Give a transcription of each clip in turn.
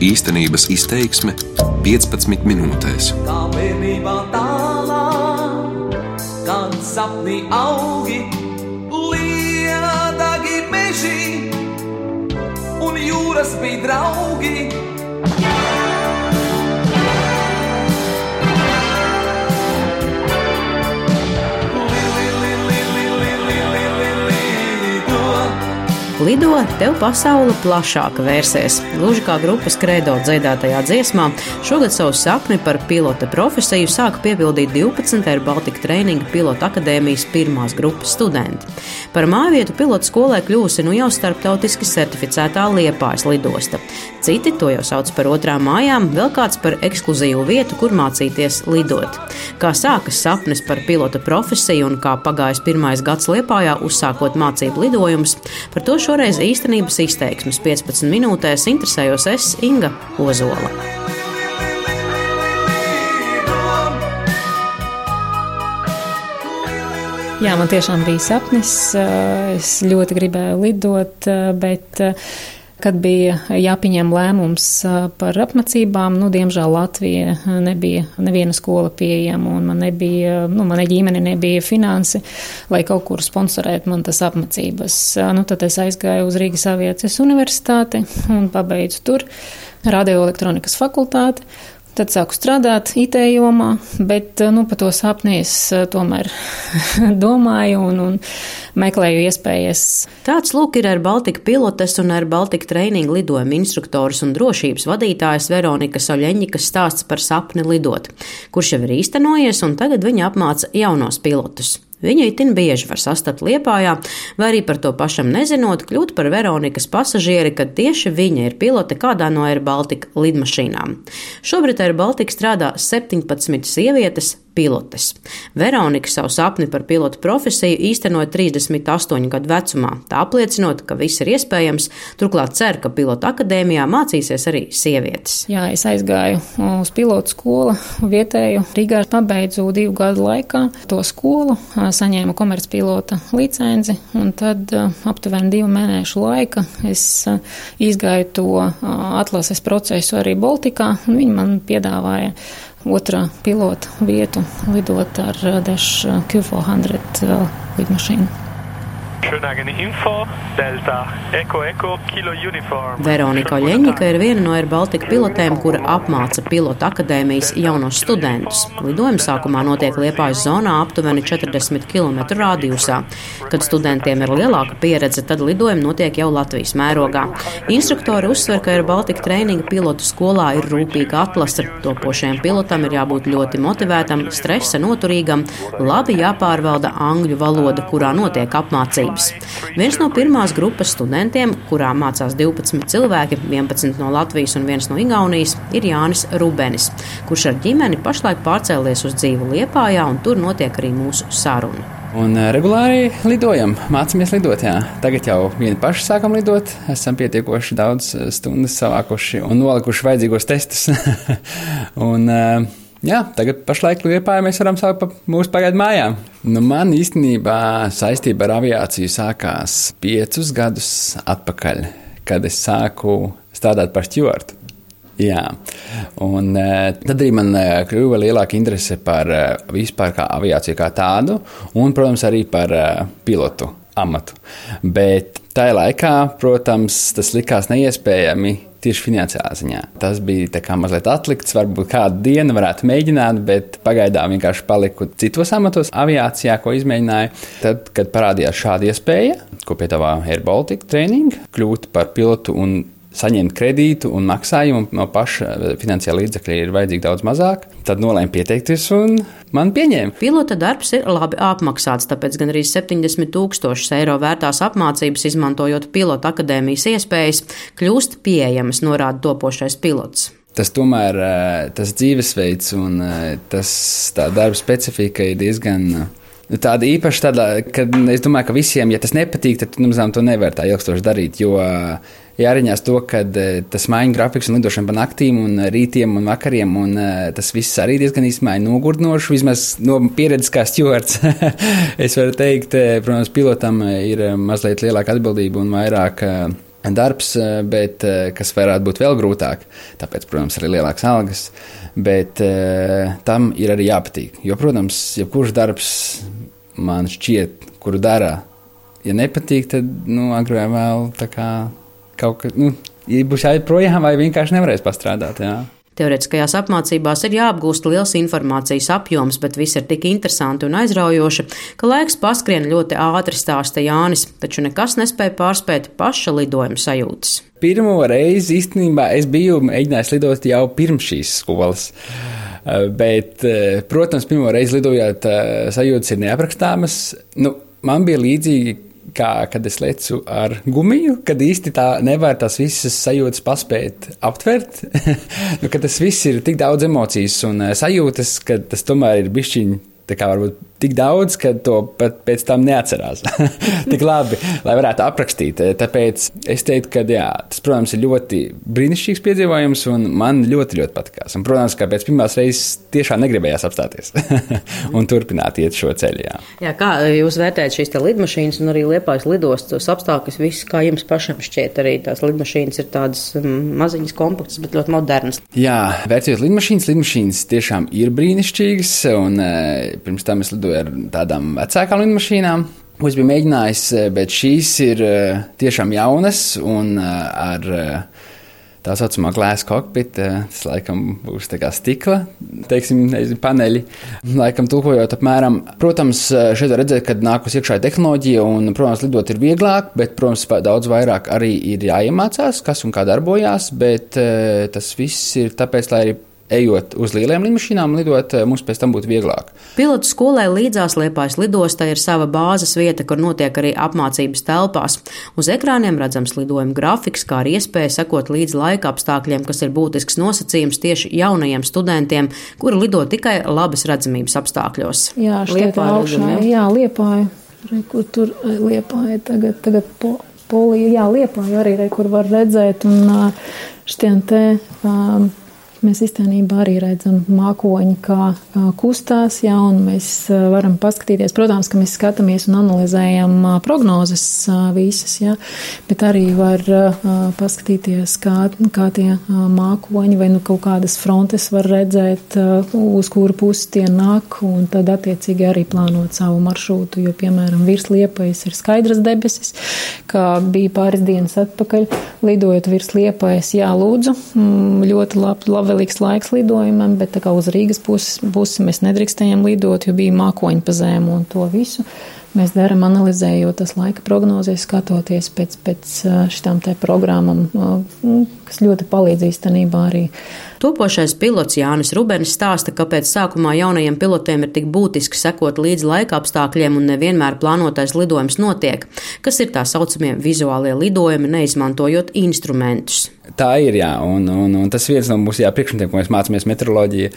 Īstenības izteiksme 15 minūtēs. Kā bērnībā tālā, kad sapni augi, liedagi meži un jūras bija draugi. Lido, tev pasaule plašāka vērsies. Gluži kā grupas kredo dziedātajā dziesmā, šogad savu sapni par pilota profesiju sāka piepildīt 12. ar Baltika treniņa pilota akadēmijas pirmās grupas studenti. Par mājvietu pilotu skolē kļūsi nu jau starptautiski certificētā Liepājas lidosta. Citi to jau sauc par otrām mājām, vēl kāds par ekskluzīvu vietu, kur mācīties lidot. Kā sākas sapnis par pilota profesiju un kā pagājis pirmais gads Liepājā, uzsākot mācību lidojumus, par to šoreiz īstenības izteiksmes 15 minūtēs interesējos es Inga Ozola. Jā, man tiešām bija sapnis. Es ļoti gribēju lidot, bet kad bija jāpieņem lēmums par apmācībām, nu, diemžēl Latvija nebija neviena skola pieejama, un man nebija, nu, manai ģimene nebija finansi, lai kaut kur sponsorētu man tas apmācības. Nu, tad es aizgāju uz Rīgas aviācijas universitāti un pabeidzu tur radioelektronikas fakultāti. Tad sāku strādāt IT jomā, bet nu, par to sapni es tomēr domāju un, un meklēju iespējas. Tāds lūk ir ar Baltika pilotes un ar Baltika treniņu lidojuma instruktors un drošības vadītājs Veronika Soļeņikas stāsts par sapni lidot, kurš jau ir īstenojies un tagad viņa apmāca jaunos pilotus. Viņu itin bieži var sastapt Liepājā, vai arī par to pašam nezinot, kļūt par Veronikas pasažieri, kad tieši viņa ir pilote kādā no Air Baltica lidmašīnām. Šobrīd Air Baltica strādā 17 sievietes, pilotes. Veronika savu sapni par pilotu profesiju īstenoja 38 gadu vecumā, tā apliecinot, ka viss ir iespējams, turklāt cer, ka pilota akadēmijā mācīsies arī sievietes. Jā, es aizgāju uz pilotu skolu vietēju Rīgā, pabeidzu divu gadu laikā to skolu, saņēmu komercpilota licenci, un tad aptuveni divu mēnešu laika es izgāju to atlases procesu arī Baltikā, un viņi man piedāvāja otrā pilota vietu lidot ar Dash Q400 lidmašīnu. Veronika Oļeņika ir viena no Air Baltica pilotēm, kura apmāca pilota akadēmijas jaunos studentus. Lidojuma sākumā notiek Liepājas zonā aptuveni 40 km rādījusā. Kad studentiem ir lielāka pieredze, tad lidojumi notiek jau Latvijas mērogā. Instruktori uzsver, ka Air Baltica treniņa pilotu skolā ir rūpīga atlase. Topošajam pilotam ir jābūt ļoti motivētam, stresa noturīgam, labi jāpārvalda angļu valoda, kurā notiek apmācība apmācības. Viens no pirmās grupas studentiem, kurā mācās 12 cilvēki, 11 no Latvijas un 1 no Igaunijas, ir Jānis Rubenis, kurš ar ģimeni pašlaik pārcēlies uz dzīvu Liepājā, un tur notiek arī mūsu saruna. Un regulāri lidojam, mācāmies lidot. Jā. Tagad jau vieni paši sākam lidot, esam pietiekoši daudz stundas savākuši un nolikuši vajadzīgos testus. un, Jā, tagad pašlaik Lietpā mēs varam sākt pa mūsu pagaidu mājām. Nu, man īstenībā saistība ar aviāciju sākās piecus gadus atpakaļ, kad es sāku strādāt par stūrtu. Jā, un tad arī man kļuva lielāka interese par vispār kā aviāciju kā tādu, un, protams, arī par pilotu amatu. Bet tajā laikā, protams, tas likās neiespējami tieši finansiālā ziņā. Tas bija mazliet atlikts, varbūt kādu dienu varētu mēģināt, bet pagaidām vienkārši paliku citos amatos, aviācijā, ko izmēģināju. Tad, kad parādījās šāda iespēja, ko piedāvā Air Baltica training, kļūt par pilotu un saņemt kredītu un maksājumu no paša eh, finansiāla līdzekļa ir vajadzīgi daudz mazāk, tad nolēmu pieteikties un man pieņēma. Pilota darbs ir labi apmaksāts, tāpēc gan arī 70 tūkstošus eiro vērtās apmācības, izmantojot pilota akadēmijas iespējas, kļūst pieejamas, norāda topošais pilots. Tas tomēr eh, tas dzīvesveids un eh, tas darba specifika ir diezgan nu, tāda īpaša, tāda, ka es domāju, ka visiem, ja tas nepatīk, tad nu, to nevar tā ilgstoši darīt. Jo jāriņās to, ka e, tas maiņu grafiks un lidošana pa naktīm un rītiem un vakariem, un e, tas viss arī diezgan ir nogurdinoši, vismaz no pieredzes kā stjuards. es varu teikt, e, protams, pilotam ir mazliet lielāka atbildība un vairāk darbs, bet kas varētu būt vēl grūtāk. Tāpēc, protams, arī lielākas algas. Bet tam ir arī jāpatīk. Jo, protams, jebkurš darbs man šķiet, kuru dara, ja nepatīk, tad nu, agrāk vai vēl kaut kas, nu, būs jāiet vai vienkārši nevarēs pastrādāt. Jā. Teorētiskajās apmācībās ir jāapgūst liels informācijas apjoms, bet viss ir tik interesanti un aizraujoši, ka laiks paskrien ļoti ātri stāsta Jānis, taču nekas nespēja pārspēt paša lidojuma sajūtas. Pirmo reizi īstenībā es biju mēģinājis lidot jau pirms šīs skolas. Bet, protams, pirmo reizi lidojot, sajūtas ir neaprakstāmas. Nu, man bija līdzīgi kā kad es lecu ar gumiju, kad īsti tā nevar tās visas sajūtas paspēt aptvert. nu, tas viss ir tik daudz emocijas un sajūtas, ka tas tomēr ir bišķiņi. Tā kā varbūt tik daudz, ka to pat pēc tam neatcerās. tik labi, lai varētu aprakstīt. Tāpēc es teiktu, ka jā, tas, protams, ir ļoti brīnišķīgs piedzīvojums, un man ļoti, ļoti patīkās. Un, protams, ka pēc pirmās reizes tiešām negribējās apstāties un turpināt iet šo ceļu. Jā. jā, kā jūs vērtējat šīs lidmašīnas un arī liepājas lidostas apstākļus? Viss, kā jums pašam šķiet, arī tās lidmašīnas ir tādas mm, maziņas, kompaktas, bet ļoti modernas. Jā, vērtējot lidmašīnas, lidmašīnas tiešām ir brīnišķīgas, un e, pirms tam es lidoju ar tādām vecākām lidmašīnām. Ko es biju mēģinājis, eh, bet šīs ir eh, tiešām jaunas un eh, ar tā saucamā glāzes kokpita. Tas laikam būs tā kā stikla, teiksim, nezinu, paneļi. Laikam tulkojot apmēram. Protams, šeit redzēt, ka nākus iekšā tehnoloģija un, protams, lidot ir vieglāk, bet, protams, daudz vairāk arī ir jāiemācās, kas un kā darbojās, bet tas viss ir tāpēc, lai arī ejot uz lieliem lidmašīnām, lidot eh, mums pēc tam būtu vieglāk. Pilotu skolai līdzās Liepājas lidostā ir sava bāzes vieta, kur notiek arī apmācības telpās. Uz ekrāniem redzams lidojuma grafiks, kā arī iespēja sekot līdz laika apstākļiem, kas ir būtisks nosacījums tieši jaunajiem studentiem, kuri lido tikai labas redzamības apstākļos. Jā, Liepāja augšā, jā, Liepāja, re, kur tur eh, Liepāja tagad, tagad po, polija, jā, Liepāja arī, re, kur var redzēt, un šitien te. Um, Mēs īstenībā arī redzam mākoņi, kā kustās, jā, un mēs varam paskatīties. Protams, ka mēs skatāmies un analizējam prognozes visas, jā, bet arī var paskatīties, kā, kā tie mākoņi vai nu kaut kādas frontes var redzēt, uz kuru pusi tie nāk, un tad attiecīgi arī plānot savu maršrutu, jo, piemēram, virs liepajas ir skaidras debesis, kā bija pāris dienas atpakaļ, lidojot virs liepajas, jā, lūdzu, mm, ļoti labi, labi labvēlīgs laiks lidojumam, bet tā kā uz Rīgas puses, pusi mēs nedrīkstējām lidot, jo bija mākoņi pa zēmu un to visu. Mēs darām analizējot tas laika prognozes, skatoties pēc, pēc šitām te programmam, kas ļoti palīdz īstenībā arī. Topošais pilots Jānis Rubenis stāsta, kāpēc sākumā jaunajiem pilotiem ir tik būtiski sekot līdzi laika apstākļiem un nevienmēr plānotais lidojums notiek, kas ir tā saucamie vizuālie lidojumi, neizmantojot instrumentus. Tā ir, jā, un, un, un tas viens no mūsu priekšmetiem, ko mēs mācāmies meteoroloģija.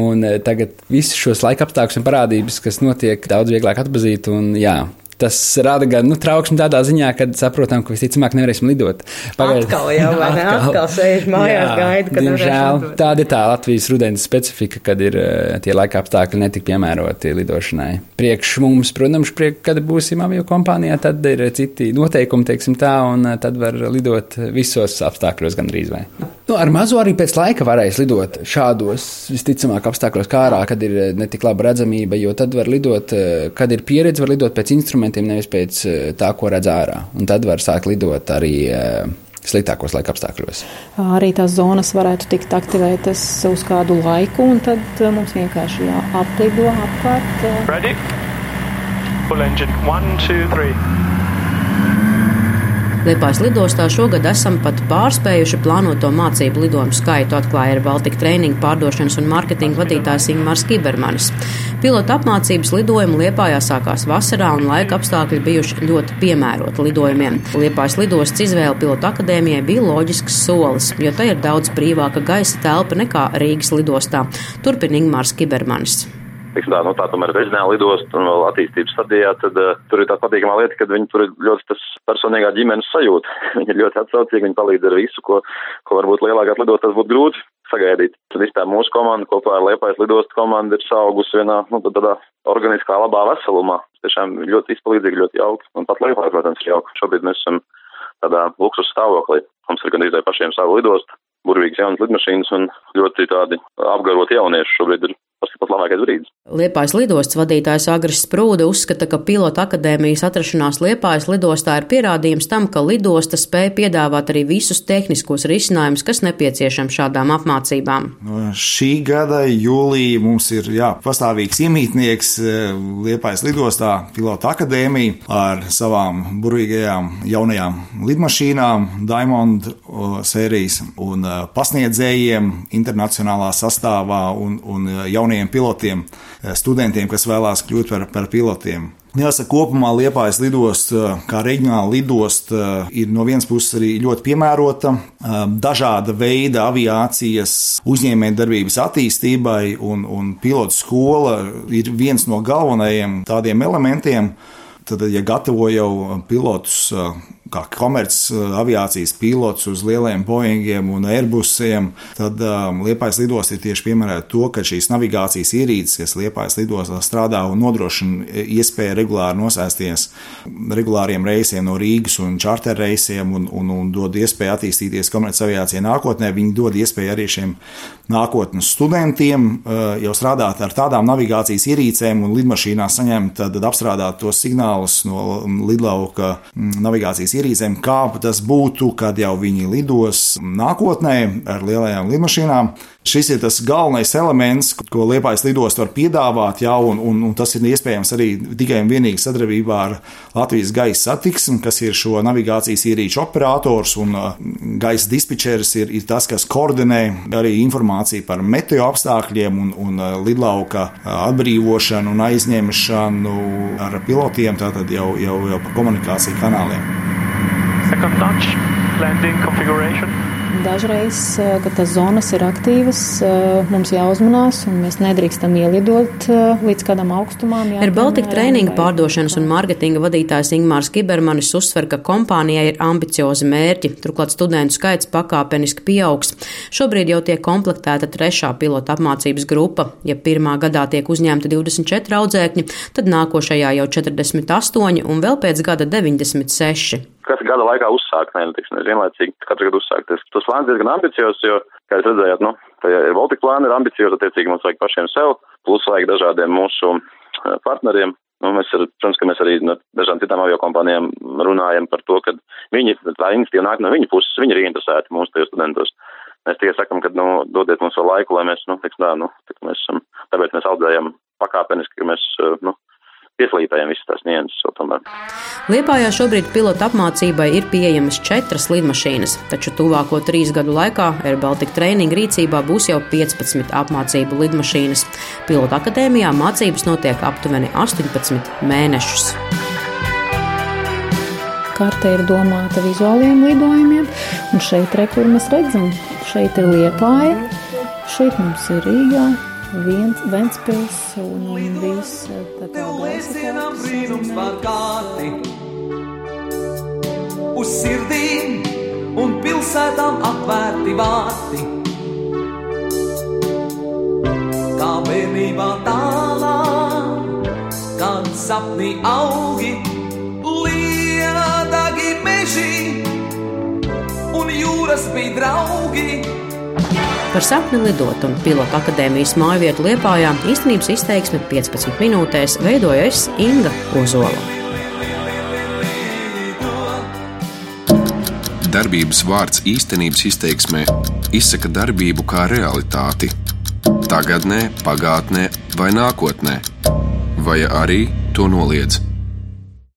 Un tagad visus šos laika apstākļus un parādības, kas notiek, daudz vieglāk atpazīt. Un, jā, tas rada gan nu, trauksmi tādā ziņā, ka saprotam, ka visticamāk nevarēsim lidot. Pagaid, atkal jau, vai ne? Atkal sēž mājās, jā, gaida, kad diemžēl, tāda ir tā Latvijas rudens specifika, kad ir uh, tie laika apstākļi netik piemēroti lidošanai. Priekš mums, protams, priek, kad būsim avio kompānijā, tad ir citi noteikumi, teiksim tā, un uh, tad var lidot visos apstākļos gandrīz vai. Nu, ar mazo arī pēc laika varēs lidot šādos visticamāk apstākļos kā ārā, kad ir netik laba redzamība, jo tad var lidot, kad ir pieredze, var lidot pēc instrumentiem instrumentiem, nevis pēc eh, tā, ko redz ārā. Un tad var sākt lidot arī eh, sliktākos laika apstākļos. Arī tās zonas varētu tikt aktivētas uz kādu laiku, un tad eh, mums vienkārši jāaplido apkārt. Ready? Full engine. One, two, three. Liepājas lidostā šogad esam pat pārspējuši plānoto mācību lidojumu skaitu, atklāja ar Baltika treniņu pārdošanas un mārketinga vadītājs Ingmārs Kibermanis. Pilota apmācības lidojumi Liepājā sākās vasarā un laika apstākļi bijuši ļoti piemēroti lidojumiem. Liepājas lidostas izvēle pilota akadēmijai bija loģisks solis, jo tai ir daudz brīvāka gaisa telpa nekā Rīgas lidostā. Turpina Ingmārs Kibermanis tā, nu, tā tomēr reģionāla lidosta un vēl attīstības stadijā, tad uh, tur ir tā patīkamā lieta, ka viņi tur ir ļoti tas personīgā ģimenes sajūta. viņi ir ļoti atsaucīgi, viņi palīdz ar visu, ko, ko varbūt lielākās lidostas būtu grūti sagaidīt. Tad vispār mūsu komanda kopā ar Liepājas lidostu komandu ir saugusi vienā, nu, tādā organiskā labā veselumā. Tiešām ļoti izpalīdzīgi, ļoti jauki. Un pat Liepāja, protams, ir jauki. Šobrīd mēs esam tādā luksus stāvoklī. Mums ir gandrīz vai pašiem savu lidostu, burvīgas jaunas lidmašīnas un ļoti tādi apgaroti jaunieši šobrīd ir tas ir pat labākais brīdis. Liepājas lidostas vadītājs Agris Sprūde uzskata, ka pilota akadēmijas atrašanās Liepājas lidostā ir pierādījums tam, ka lidosta spēja piedāvāt arī visus tehniskos risinājumus, kas nepieciešami šādām apmācībām. No šī gada jūlijā mums ir jā, pastāvīgs iemītnieks eh, Liepājas lidostā, pilota akadēmija ar savām burvīgajām jaunajām lidmašīnām, Diamond sērijas un eh, pasniedzējiem internacionālā sastāvā un, un jaunajiem jauniem pilotiem, eh, studentiem, kas vēlās kļūt par, par pilotiem. Jāsaka, kopumā Liepājas lidosta, eh, kā reģionāla lidosta, eh, ir no vienas puses arī ļoti piemērota dažāda veida aviācijas uzņēmējdarbības attīstībai, un, un pilotu skola ir viens no galvenajiem tādiem elementiem. Tad, ja gatavo jau pilotus kā komerciālās aviācijas pilots uz lieliem Boeingiem un Airbusiem, tad um, Liepājas lidosta ir tieši piemērota to, ka šīs navigācijas ierīces, kas Liepājas lidostā strādā un nodrošina iespēju regulāri nosēsties regulāriem reisiem no Rīgas un čarter reisiem un, un, un dod iespēju attīstīties komerciālajā aviācijā nākotnē. Viņi dod iespēju arī šiem nākotnes studentiem uh, jau strādāt ar tādām navigācijas ierīcēm un lidmašīnā saņemt apstrādāt tos signālus no um, lidlauka mm, navigācijas ierīcēm ierīcēm, kā tas būtu, kad jau viņi lidos nākotnē ar lielajām lidmašīnām. Šis ir tas galvenais elements, ko Liepājas lidosta var piedāvāt, jā, un, un, un tas ir iespējams arī tikai un vienīgi sadarbībā ar Latvijas gaisa satiksmi, kas ir šo navigācijas ierīču operators, un uh, gaisa dispečers ir, ir tas, kas koordinē arī informāciju par meteo apstākļiem un, un uh, lidlauka uh, atbrīvošanu un aizņemšanu ar pilotiem, tātad jau, jau, jau pa komunikāciju kanāliem. Launch, landing configuration. Dažreiz, eh, kad tās zonas ir aktīvas, eh, mums jāuzmanās, un mēs nedrīkstam ielidot eh, līdz kādam augstumam. Ir Baltika treniņa pārdošanas un mārketinga vadītājs Ingmārs Kibermanis uzsver, ka kompānijai ir ambiciozi mērķi, turklāt studentu skaits pakāpeniski pieaugs. Šobrīd jau tiek komplektēta trešā pilota apmācības grupa. Ja pirmā gadā tiek uzņemta 24 audzēkņi, tad nākošajā jau 48 un vēl pēc gada 96 katra gada laikā uzsākt, ne, teiksim, vienlaicīgi katru gadu uzsākt. Tas, tas plāns diezgan ambiciozs, jo, kā jūs redzējāt, nu, tajā ir Baltika plāna ir ambiciozi, attiecīgi mums vajag pašiem sev, plus vajag dažādiem mūsu eh, partneriem. Nu, mēs, ar, protams, ka mēs arī no dažām citām aviokompānijām runājam par to, ka viņi, tā iniciatīva nāk no viņu puses, viņi ir interesēti mūsu tajos studentos. Mēs tikai sakam, ka, nu, dodiet mums vēl laiku, lai mēs, nu, teiksim, tā, nu, mēs esam, tāpēc mēs audzējam pakāpeniski, ka mēs, eh, nu, pieslīpējam visas tās nianses vēl tomēr. Liepājā šobrīd pilota apmācībai ir pieejamas četras lidmašīnas, taču tuvāko trīs gadu laikā Air Baltica treniņa rīcībā būs jau 15 apmācību lidmašīnas. Pilota akadēmijā mācības notiek aptuveni 18 mēnešus. Karte ir domāta vizuāliem lidojumiem, un šeit, re, kur mēs redzam, šeit ir Liepāja, šeit mums ir Rīgā, viens Ventspils un, un viss tā kā Liesienām brīnums var kāti Uz sirdīm un pilsētām atvērti vārti. Kā bērnībā tālā, kad sapnī augi Liedagi meži un jūras bija draugi Par sapni lidot un pilotu akadēmijas māju vietu Liepājā īstenības izteiksme 15 minūtēs veidoja es Inga Ozola. Darbības vārds īstenības izteiksmē izsaka darbību kā realitāti. Tagatnē, pagātnē vai nākotnē, vai arī to noliedz.